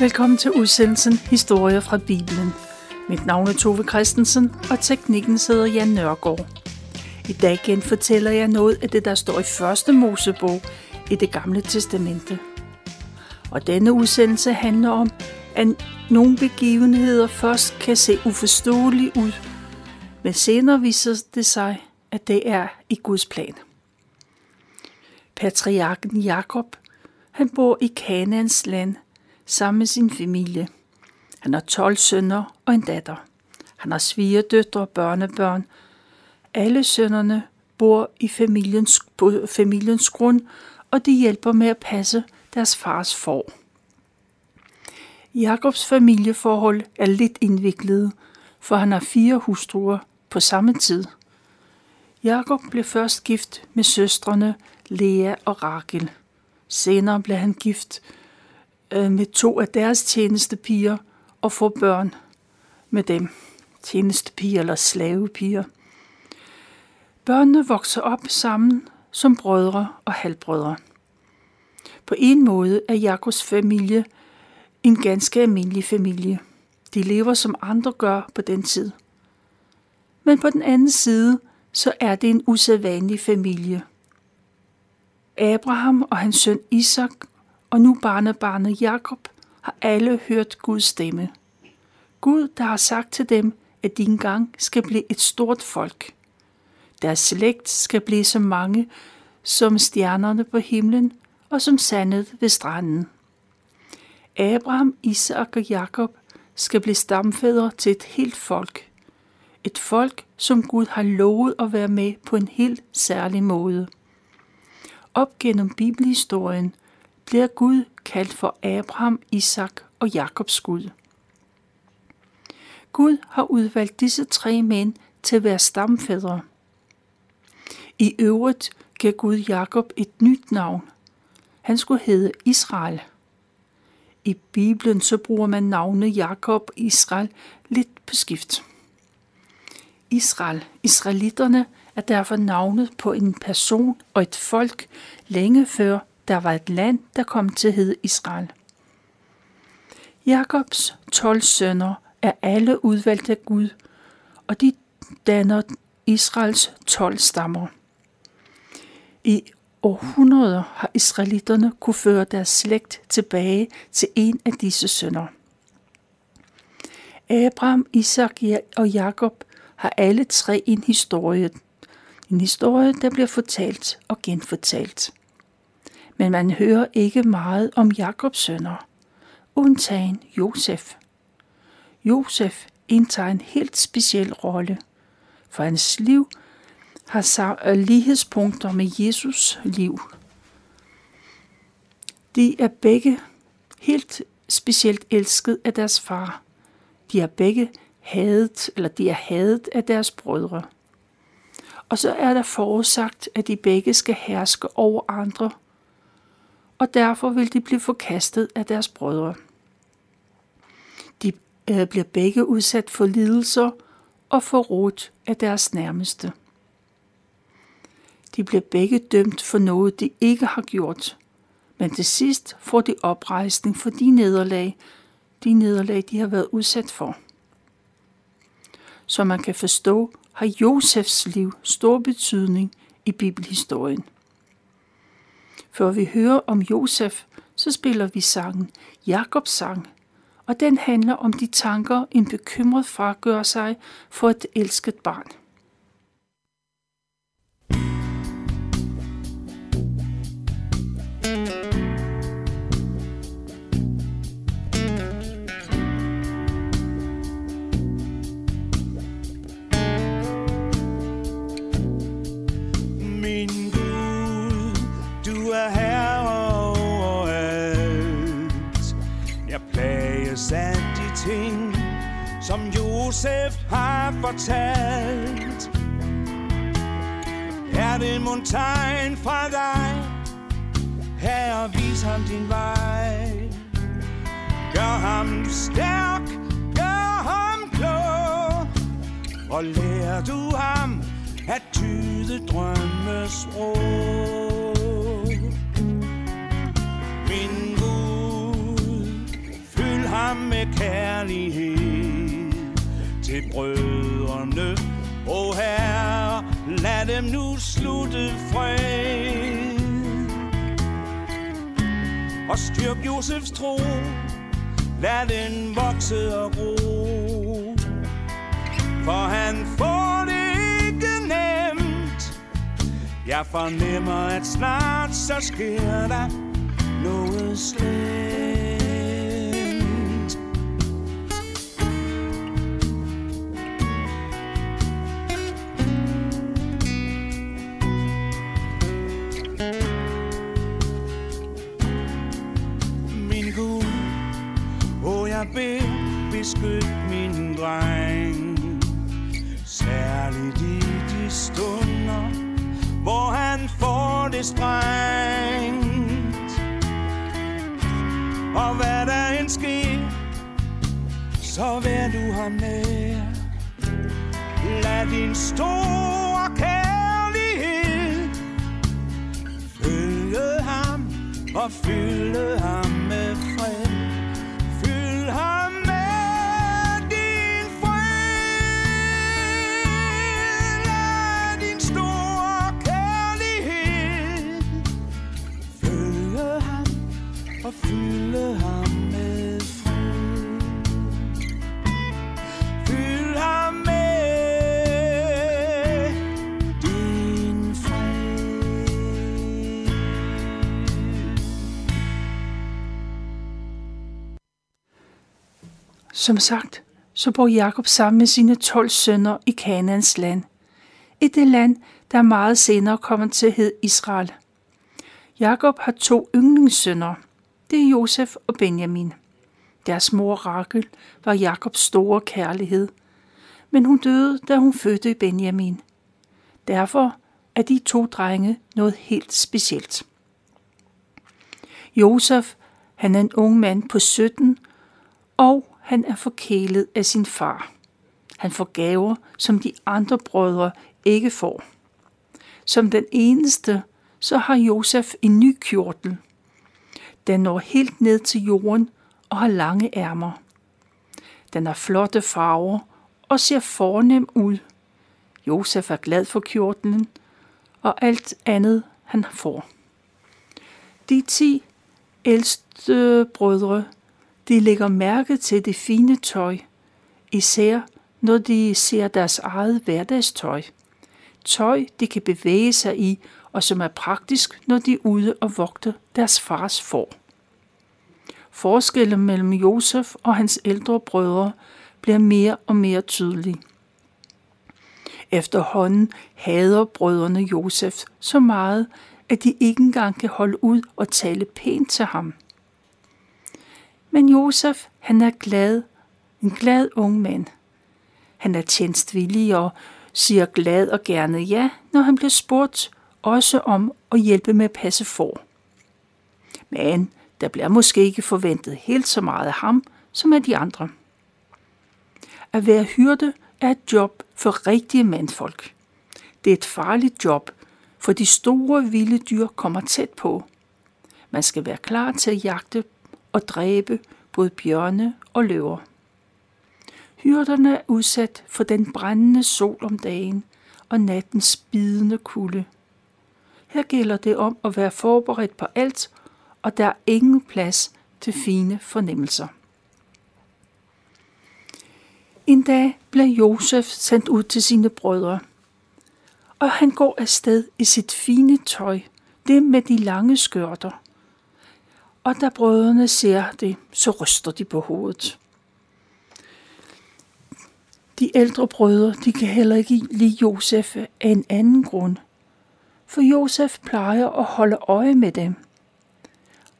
Velkommen til udsendelsen Historier fra Bibelen. Mit navn er Tove Christensen, og teknikken sidder Jan Nørgaard. I dag genfortæller jeg noget af det, der står i første Mosebog i det gamle testamente. Og denne udsendelse handler om, at nogle begivenheder først kan se uforståelige ud, men senere viser det sig, at det er i Guds plan. Patriarken Jakob, han bor i Kanans land sammen med sin familie. Han har 12 sønner og en datter. Han har svigerdøtre og børnebørn. Alle sønnerne bor i familiens, på familiens grund, og de hjælper med at passe deres fars for. Jakobs familieforhold er lidt indviklet, for han har fire hustruer på samme tid. Jakob blev først gift med søstrene Lea og Rakel. Senere blev han gift Øh, med to af deres tjenestepiger og få børn med dem. Tjenestepiger eller slavepiger. Børnene vokser op sammen som brødre og halvbrødre. På en måde er Jakobs familie en ganske almindelig familie. De lever som andre gør på den tid. Men på den anden side, så er det en usædvanlig familie. Abraham og hans søn Isak og nu barnebarnet Jakob har alle hørt Guds stemme. Gud, der har sagt til dem, at de engang skal blive et stort folk. Deres slægt skal blive så mange som stjernerne på himlen og som sandet ved stranden. Abraham, Isak og Jakob skal blive stamfædre til et helt folk. Et folk, som Gud har lovet at være med på en helt særlig måde. Op gennem bibelhistorien bliver Gud kaldt for Abraham, Isak og Jakobs Gud. Gud har udvalgt disse tre mænd til at være stamfædre. I øvrigt gav Gud Jakob et nyt navn. Han skulle hedde Israel. I Bibelen så bruger man navnet Jakob og Israel lidt på skift. Israel, israelitterne, er derfor navnet på en person og et folk længe før der var et land, der kom til at hedde Israel. Jakobs 12 sønner er alle udvalgt af Gud, og de danner Israels 12 stammer. I århundreder har israelitterne kunne føre deres slægt tilbage til en af disse sønner. Abraham, Isak og Jakob har alle tre en historie. En historie, der bliver fortalt og genfortalt. Men man hører ikke meget om Jakobs sønner, undtagen Josef. Josef indtager en helt speciel rolle, for hans liv har øh, lighedspunkter med Jesus liv. De er begge helt specielt elsket af deres far. De er begge hadet, eller de er hadet af deres brødre. Og så er der forudsagt, at de begge skal herske over andre, og derfor vil de blive forkastet af deres brødre. De øh, bliver begge udsat for lidelser og forrådt af deres nærmeste. De bliver begge dømt for noget, de ikke har gjort, men til sidst får de oprejsning for de nederlag, de nederlag, de har været udsat for. Som man kan forstå, har Josefs liv stor betydning i bibelhistorien. Før vi hører om Josef, så spiller vi sangen Jakobs sang, og den handler om de tanker, en bekymret far gør sig for et elsket barn. Josef fortalt. Er det mon fra dig? Herre, vis ham din vej. Gør ham stærk, gør ham klog. Og lær du ham at tyde drømmesprog Min Gud, ham med kærlighed til brødre Lad dem nu slutte fred. Og styrk Josefs tro, lad den vokse og gro. For han får det ikke nemt. Jeg fornemmer, at snart så sker der noget slemt. Jeg beder, beskyt min dreng. Særligt i de stunder, hvor han får det strengt. Og hvad der end sker, så vær du ham med. Lad din store kærlighed følge ham og fylde ham med fylde ham med fred. Fyld ham med din fred. Som sagt, så bor Jakob sammen med sine 12 sønner i Kanaans land. I det land, der meget senere kommer til at hedde Israel. Jakob har to yndlingssønner. Det er Josef og Benjamin. Deres mor Rachel var Jakobs store kærlighed, men hun døde, da hun fødte Benjamin. Derfor er de to drenge noget helt specielt. Josef, han er en ung mand på 17, og han er forkælet af sin far. Han får gaver, som de andre brødre ikke får. Som den eneste, så har Josef en ny kjortel. Den når helt ned til jorden og har lange ærmer. Den har flotte farver og ser fornem ud. Josef er glad for kjortlen og alt andet, han får. De ti ældste brødre, de lægger mærke til det fine tøj, især når de ser deres eget hverdagstøj. Tøj, de kan bevæge sig i, og som er praktisk, når de er ude og vogter deres fars får. Forskellen mellem Josef og hans ældre brødre bliver mere og mere tydelig. Efterhånden hader brødrene Josef så meget, at de ikke engang kan holde ud og tale pænt til ham. Men Josef, han er glad, en glad ung mand. Han er tjenstvillig og siger glad og gerne ja, når han bliver spurgt også om at hjælpe med at passe for. Men der bliver måske ikke forventet helt så meget af ham, som af de andre. At være hyrde er et job for rigtige mandfolk. Det er et farligt job, for de store vilde dyr kommer tæt på. Man skal være klar til at jagte og dræbe både bjørne og løver. Hyrderne er udsat for den brændende sol om dagen og nattens bidende kulde. Her gælder det om at være forberedt på alt, og der er ingen plads til fine fornemmelser. En dag bliver Josef sendt ud til sine brødre, og han går afsted i sit fine tøj, det med de lange skørter. Og da brødrene ser det, så ryster de på hovedet. De ældre brødre, de kan heller ikke lide Josef af en anden grund. For Josef plejer at holde øje med dem.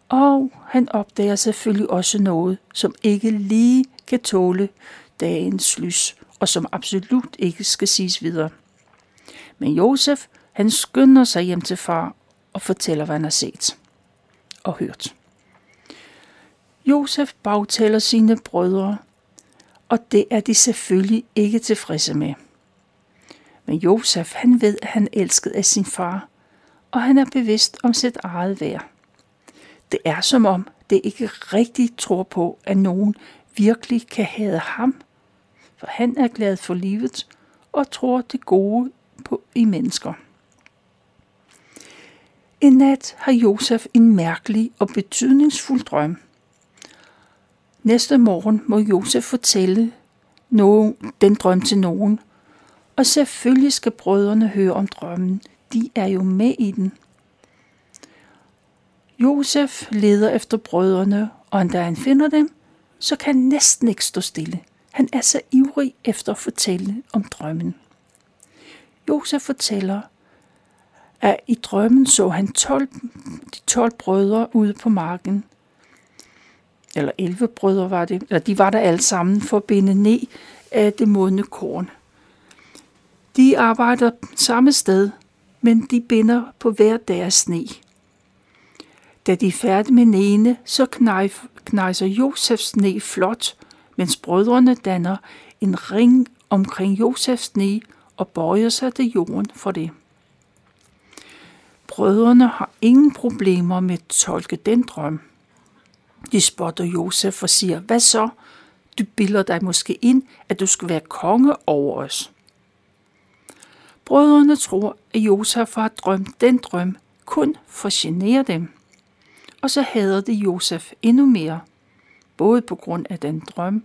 Og han opdager selvfølgelig også noget, som ikke lige kan tåle dagens lys, og som absolut ikke skal siges videre. Men Josef, han skynder sig hjem til far og fortæller, hvad han har set og hørt. Josef bagtaler sine brødre, og det er de selvfølgelig ikke tilfredse med. Men Josef, han ved, at han er elsket af sin far, og han er bevidst om sit eget værd. Det er som om, det ikke rigtigt tror på, at nogen virkelig kan have ham, for han er glad for livet og tror det gode på i mennesker. En nat har Josef en mærkelig og betydningsfuld drøm. Næste morgen må Josef fortælle nogen, den drøm til nogen, og selvfølgelig skal brødrene høre om drømmen. De er jo med i den. Josef leder efter brødrene, og da han finder dem, så kan han næsten ikke stå stille. Han er så ivrig efter at fortælle om drømmen. Josef fortæller, at i drømmen så han 12, de 12 brødre ude på marken. Eller 11 brødre var det, eller de var der alle sammen for at binde ned af det modne korn. De arbejder samme sted, men de binder på hver deres sne. Da de er færdige med ene, så knejser Josefs sne flot, mens brødrene danner en ring omkring Josefs sne og bøjer sig til jorden for det. Brødrene har ingen problemer med at tolke den drøm. De spotter Josef og siger, hvad så? Du bilder dig måske ind, at du skal være konge over os. Brødrene tror, at Josef har drømt den drøm kun for at genere dem. Og så hader de Josef endnu mere, både på grund af den drøm,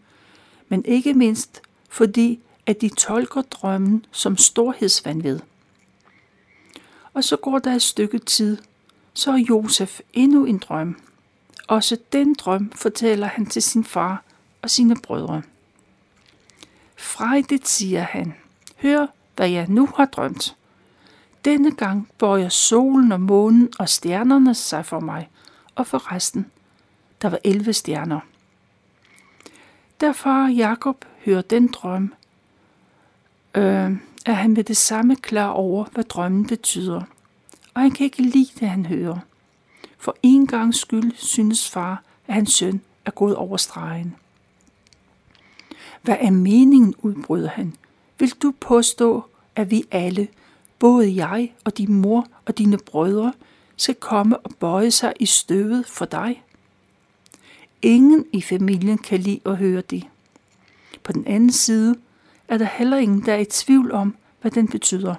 men ikke mindst fordi, at de tolker drømmen som storhedsvandved. Og så går der et stykke tid, så har Josef endnu en drøm. Også den drøm fortæller han til sin far og sine brødre. Frejdigt siger han, hør, hvad jeg nu har drømt. Denne gang bøjer solen og månen og stjernerne sig for mig, og for resten, der var 11 stjerner. Derfor Jakob hører den drøm, øh, er han med det samme klar over, hvad drømmen betyder. Og han kan ikke lide det, han hører. For en gang skyld synes far, at hans søn er gået over stregen. Hvad er meningen, udbryder han. Vil du påstå, at vi alle, både jeg og din mor og dine brødre, skal komme og bøje sig i støvet for dig? Ingen i familien kan lide at høre det. På den anden side er der heller ingen, der er i tvivl om, hvad den betyder.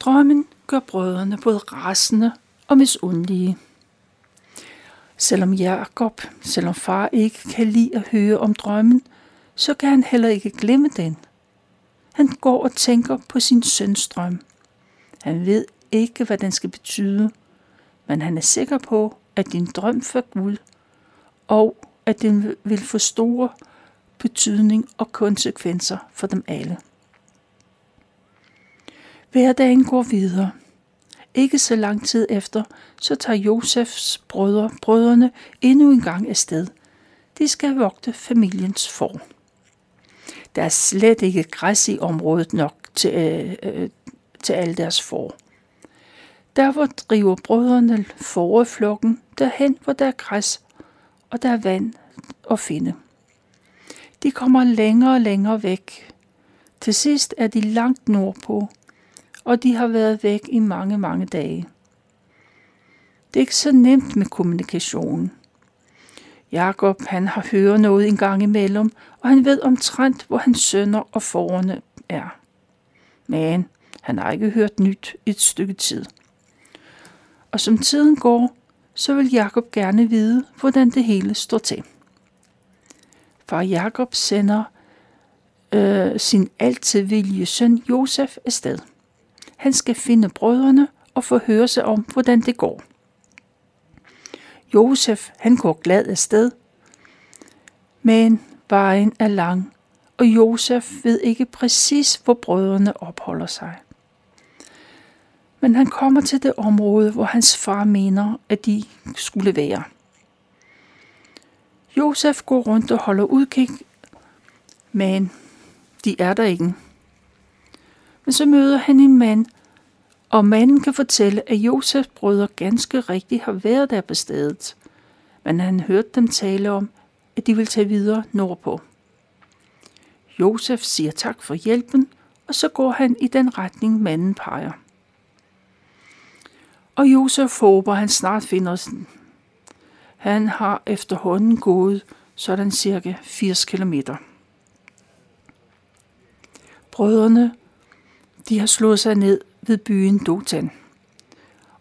Drømmen gør brødrene både rasende og misundelige. Selvom Jakob, selvom far ikke kan lide at høre om drømmen, så kan han heller ikke glemme den. Han går og tænker på sin søns drøm. Han ved ikke, hvad den skal betyde, men han er sikker på, at din drøm for Gud, og at den vil få store betydning og konsekvenser for dem alle. Hverdagen går videre. Ikke så lang tid efter, så tager Josefs brødre, brødrene endnu en gang afsted. De skal vogte familiens form. Der er slet ikke græs i området nok til, øh, øh, til alle deres får. Derfor driver brødrene fåreflokken derhen, hvor der er græs, og der er vand at finde. De kommer længere og længere væk. Til sidst er de langt nordpå, og de har været væk i mange, mange dage. Det er ikke så nemt med kommunikation. Jakob han har hørt noget en gang imellem, og han ved omtrent, hvor hans sønner og forerne er. Men han har ikke hørt nyt et stykke tid. Og som tiden går, så vil Jakob gerne vide, hvordan det hele står til. Far Jakob sender øh, sin altid vilje søn Josef afsted. Han skal finde brødrene og forhøre sig om, hvordan det går. Josef, han går glad afsted, men vejen er lang, og Josef ved ikke præcis, hvor brødrene opholder sig. Men han kommer til det område, hvor hans far mener, at de skulle være. Josef går rundt og holder udkig, men de er der ikke. Men så møder han en mand, og manden kan fortælle, at Josefs brødre ganske rigtigt har været der på stedet. Men han hørte dem tale om, at de vil tage videre nordpå. Josef siger tak for hjælpen, og så går han i den retning, manden peger. Og Josef håber, han snart finder Han har efterhånden gået sådan cirka 80 kilometer. Brødrene, de har slået sig ned ved byen Dotan.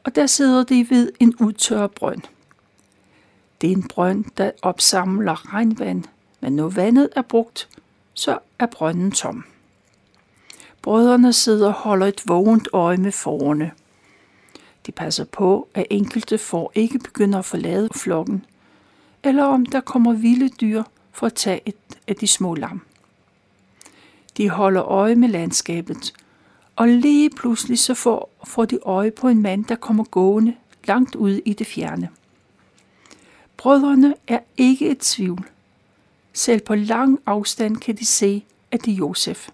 Og der sidder de ved en udtørret brønd. Det er en brønd, der opsamler regnvand, men når vandet er brugt, så er brønden tom. Brødrene sidder og holder et vågent øje med forerne. De passer på, at enkelte får ikke begynder at forlade flokken, eller om der kommer vilde dyr for at tage et af de små lam. De holder øje med landskabet, og lige pludselig så får, får de øje på en mand, der kommer gående langt ude i det fjerne. Brødrene er ikke et tvivl. Selv på lang afstand kan de se, at det er Josef.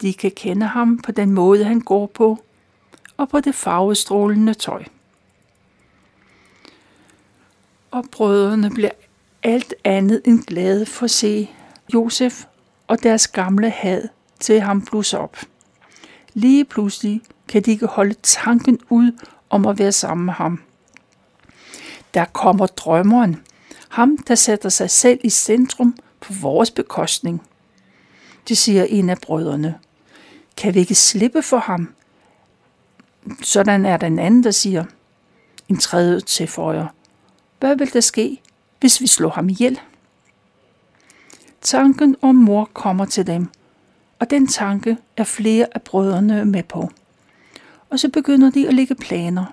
De kan kende ham på den måde, han går på, og på det farvestrålende tøj. Og brødrene bliver alt andet end glade for at se Josef og deres gamle had til ham blusse op. Lige pludselig kan de ikke holde tanken ud om at være sammen med ham. Der kommer drømmeren, ham der sætter sig selv i centrum på vores bekostning. Det siger en af brødrene. Kan vi ikke slippe for ham? Sådan er den anden, der siger. En tredje tilføjer. Hvad vil der ske, hvis vi slår ham ihjel? Tanken om mor kommer til dem, og den tanke er flere af brødrene med på. Og så begynder de at lægge planer.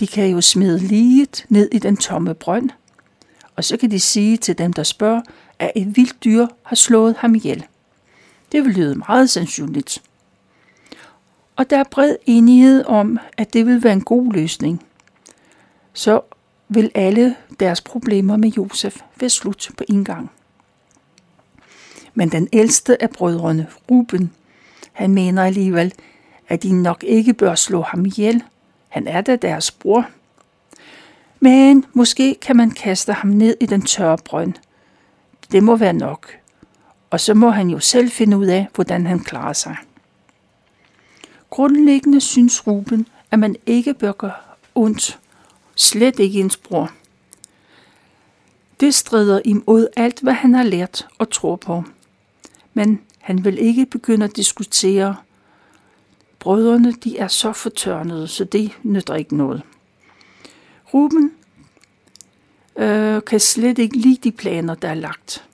De kan jo smide liget ned i den tomme brønd, og så kan de sige til dem, der spørger, at et vildt dyr har slået ham ihjel. Det vil lyde meget sandsynligt. Og der er bred enighed om, at det vil være en god løsning. Så vil alle deres problemer med Josef være slut på en gang. Men den ældste af brødrene, Ruben, han mener alligevel, at de nok ikke bør slå ham ihjel. Han er da deres bror. Men måske kan man kaste ham ned i den tørre brønd. Det må være nok. Og så må han jo selv finde ud af, hvordan han klarer sig. Grundlæggende synes Ruben, at man ikke bør gøre ondt. Slet ikke ens bror. Det strider imod alt, hvad han har lært og tror på. Men han vil ikke begynde at diskutere. Brødrene, de er så fortørnede, så det nytter ikke noget. Ruben øh, kan slet ikke lide de planer, der er lagt.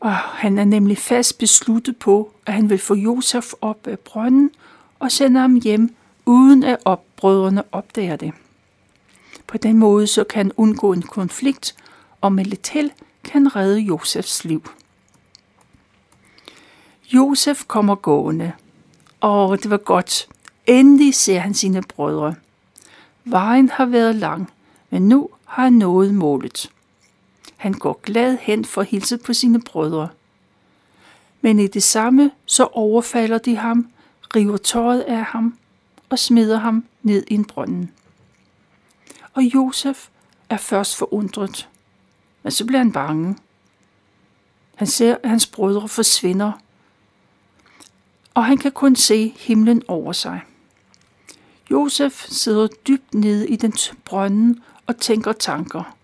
Og han er nemlig fast besluttet på, at han vil få Josef op af brønden og sende ham hjem, uden at opbrødrene opdager det. På den måde så kan han undgå en konflikt, og med lidt held kan redde Josefs liv. Josef kommer gående. og det var godt. Endelig ser han sine brødre. Vejen har været lang, men nu har han nået målet. Han går glad hen for at hilse på sine brødre. Men i det samme så overfalder de ham, river tøjet af ham og smider ham ned i en brønden. Og Josef er først forundret, men så bliver han bange. Han ser, at hans brødre forsvinder, og han kan kun se himlen over sig. Josef sidder dybt nede i den brønden og tænker tanker.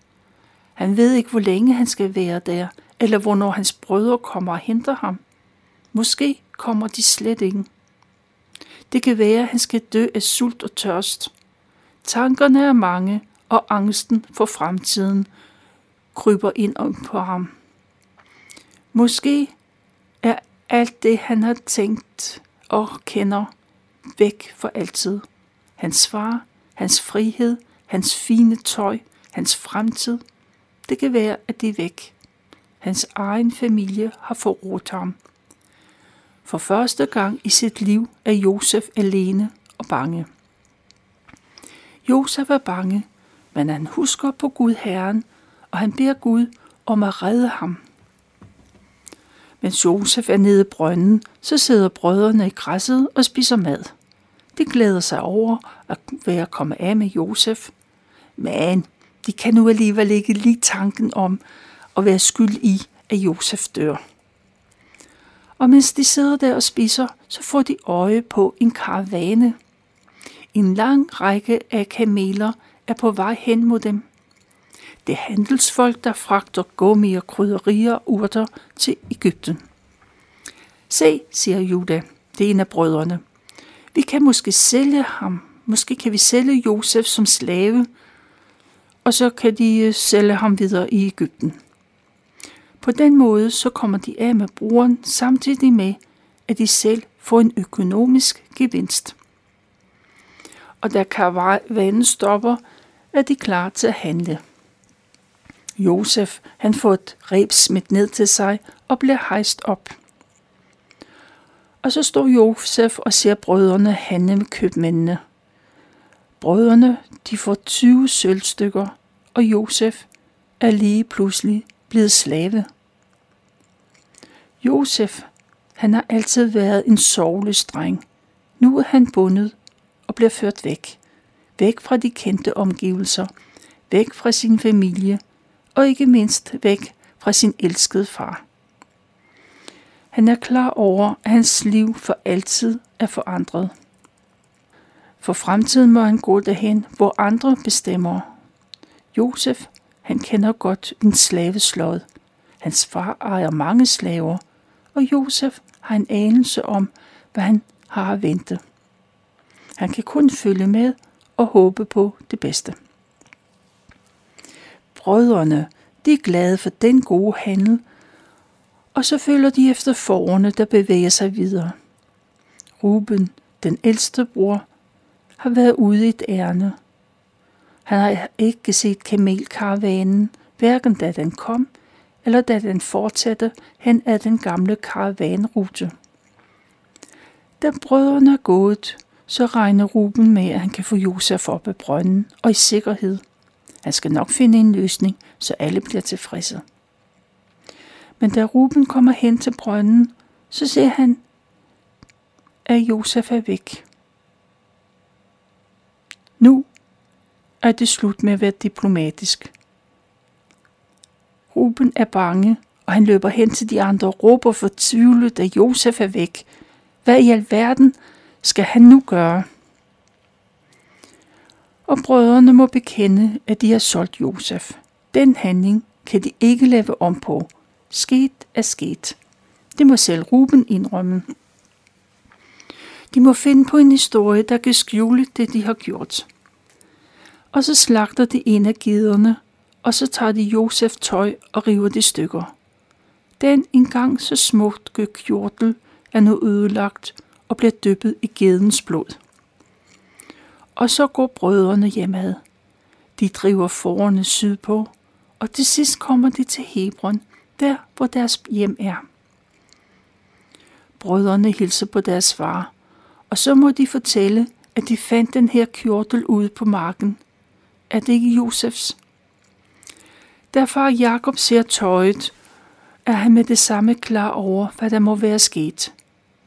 Han ved ikke, hvor længe han skal være der, eller hvornår hans brødre kommer og henter ham. Måske kommer de slet ikke. Det kan være, at han skal dø af sult og tørst. Tankerne er mange, og angsten for fremtiden kryber ind om på ham. Måske er alt det, han har tænkt og kender, væk for altid. Hans far, hans frihed, hans fine tøj, hans fremtid. Det kan være, at det er væk. Hans egen familie har forrådt ham. For første gang i sit liv er Josef alene og bange. Josef er bange, men han husker på Gud Herren, og han beder Gud om at redde ham. Mens Josef er nede i brønden, så sidder brødrene i græsset og spiser mad. De glæder sig over at være kommet af med Josef, men de kan nu alligevel ikke lide tanken om at være skyld i, at Josef dør. Og mens de sidder der og spiser, så får de øje på en karavane. En lang række af kameler er på vej hen mod dem. Det er handelsfolk, der fragter gummi og krydderier og urter til Ægypten. Se, siger Juda, det er en af brødrene. Vi kan måske sælge ham. Måske kan vi sælge Josef som slave, og så kan de øh, sælge ham videre i Ægypten. På den måde så kommer de af med brugeren samtidig med, at de selv får en økonomisk gevinst. Og da karavanen stopper, er de klar til at handle. Josef han får et reb smidt ned til sig og bliver hejst op. Og så står Josef og ser brødrene handle med købmændene. Brødrene de får 20 sølvstykker, og Josef er lige pludselig blevet slave. Josef, han har altid været en sovløs dreng. Nu er han bundet og bliver ført væk. Væk fra de kendte omgivelser, væk fra sin familie og ikke mindst væk fra sin elskede far. Han er klar over, at hans liv for altid er forandret. For fremtiden må han gå derhen, hvor andre bestemmer. Josef, han kender godt en slaveslod. Hans far ejer mange slaver, og Josef har en anelse om, hvad han har at vente. Han kan kun følge med og håbe på det bedste. Brødrene, de er glade for den gode handel, og så følger de efter forerne, der bevæger sig videre. Ruben, den ældste bror, har været ude i et ærne. Han har ikke set kamelkaravanen, hverken da den kom, eller da den fortsatte hen ad den gamle karavanrute. Da brødrene er gået, så regner Ruben med, at han kan få Josef op af brønden og i sikkerhed. Han skal nok finde en løsning, så alle bliver tilfredse. Men da Ruben kommer hen til brønden, så ser han, at Josef er væk. Nu er det slut med at være diplomatisk. Ruben er bange, og han løber hen til de andre og råber fortvivlet, da Josef er væk. Hvad i alverden skal han nu gøre? Og brødrene må bekende, at de har solgt Josef. Den handling kan de ikke lave om på. Sket er sket. Det må selv Ruben indrømme. De må finde på en historie, der kan skjule det, de har gjort. Og så slagter de en af giderne, og så tager de Josef tøj og river det stykker. Den engang så smukke kjortel er nu ødelagt og bliver dyppet i gedens blod. Og så går brødrene hjemad. De driver forerne sydpå, og til sidst kommer de til Hebron, der hvor deres hjem er. Brødrene hilser på deres far, og så må de fortælle, at de fandt den her kjortel ude på marken. Er det ikke Josefs? Da far Jakob ser tøjet, er han med det samme klar over, hvad der må være sket.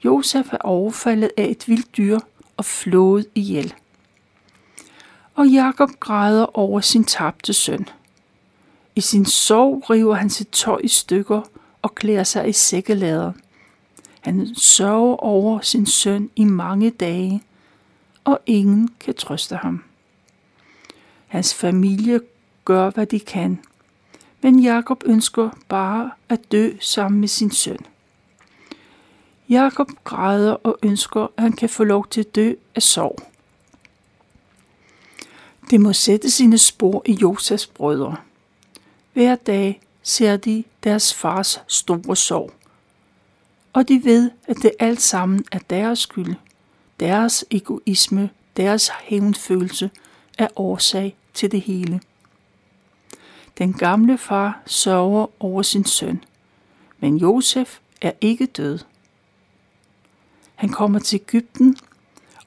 Josef er overfaldet af et vildt dyr og flået ihjel. Og Jakob græder over sin tabte søn. I sin sorg river han sit tøj i stykker og klæder sig i sækkelader. Han sørger over sin søn i mange dage, og ingen kan trøste ham. Hans familie gør, hvad de kan, men Jakob ønsker bare at dø sammen med sin søn. Jakob græder og ønsker, at han kan få lov til at dø af sorg. Det må sætte sine spor i Josefs brødre. Hver dag ser de deres fars store sorg. Og de ved, at det alt sammen er deres skyld. Deres egoisme, deres hævnfølelse er årsag til det hele. Den gamle far sørger over sin søn, men Josef er ikke død. Han kommer til Ægypten,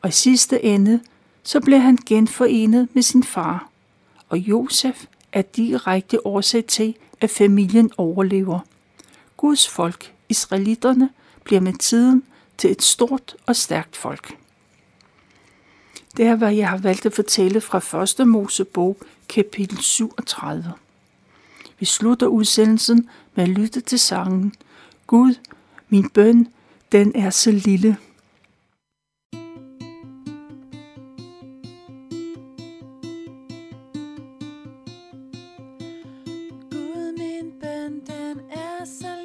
og i sidste ende så blev han genforenet med sin far, og Josef er direkte årsag til, at familien overlever. Guds folk, israelitterne, bliver med tiden til et stort og stærkt folk. Det er, hvad jeg har valgt at fortælle fra 1. Mosebog, kapitel 37. Vi slutter udsendelsen med at lytte til sangen Gud, min bøn, den er så lille. Er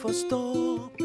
forstår.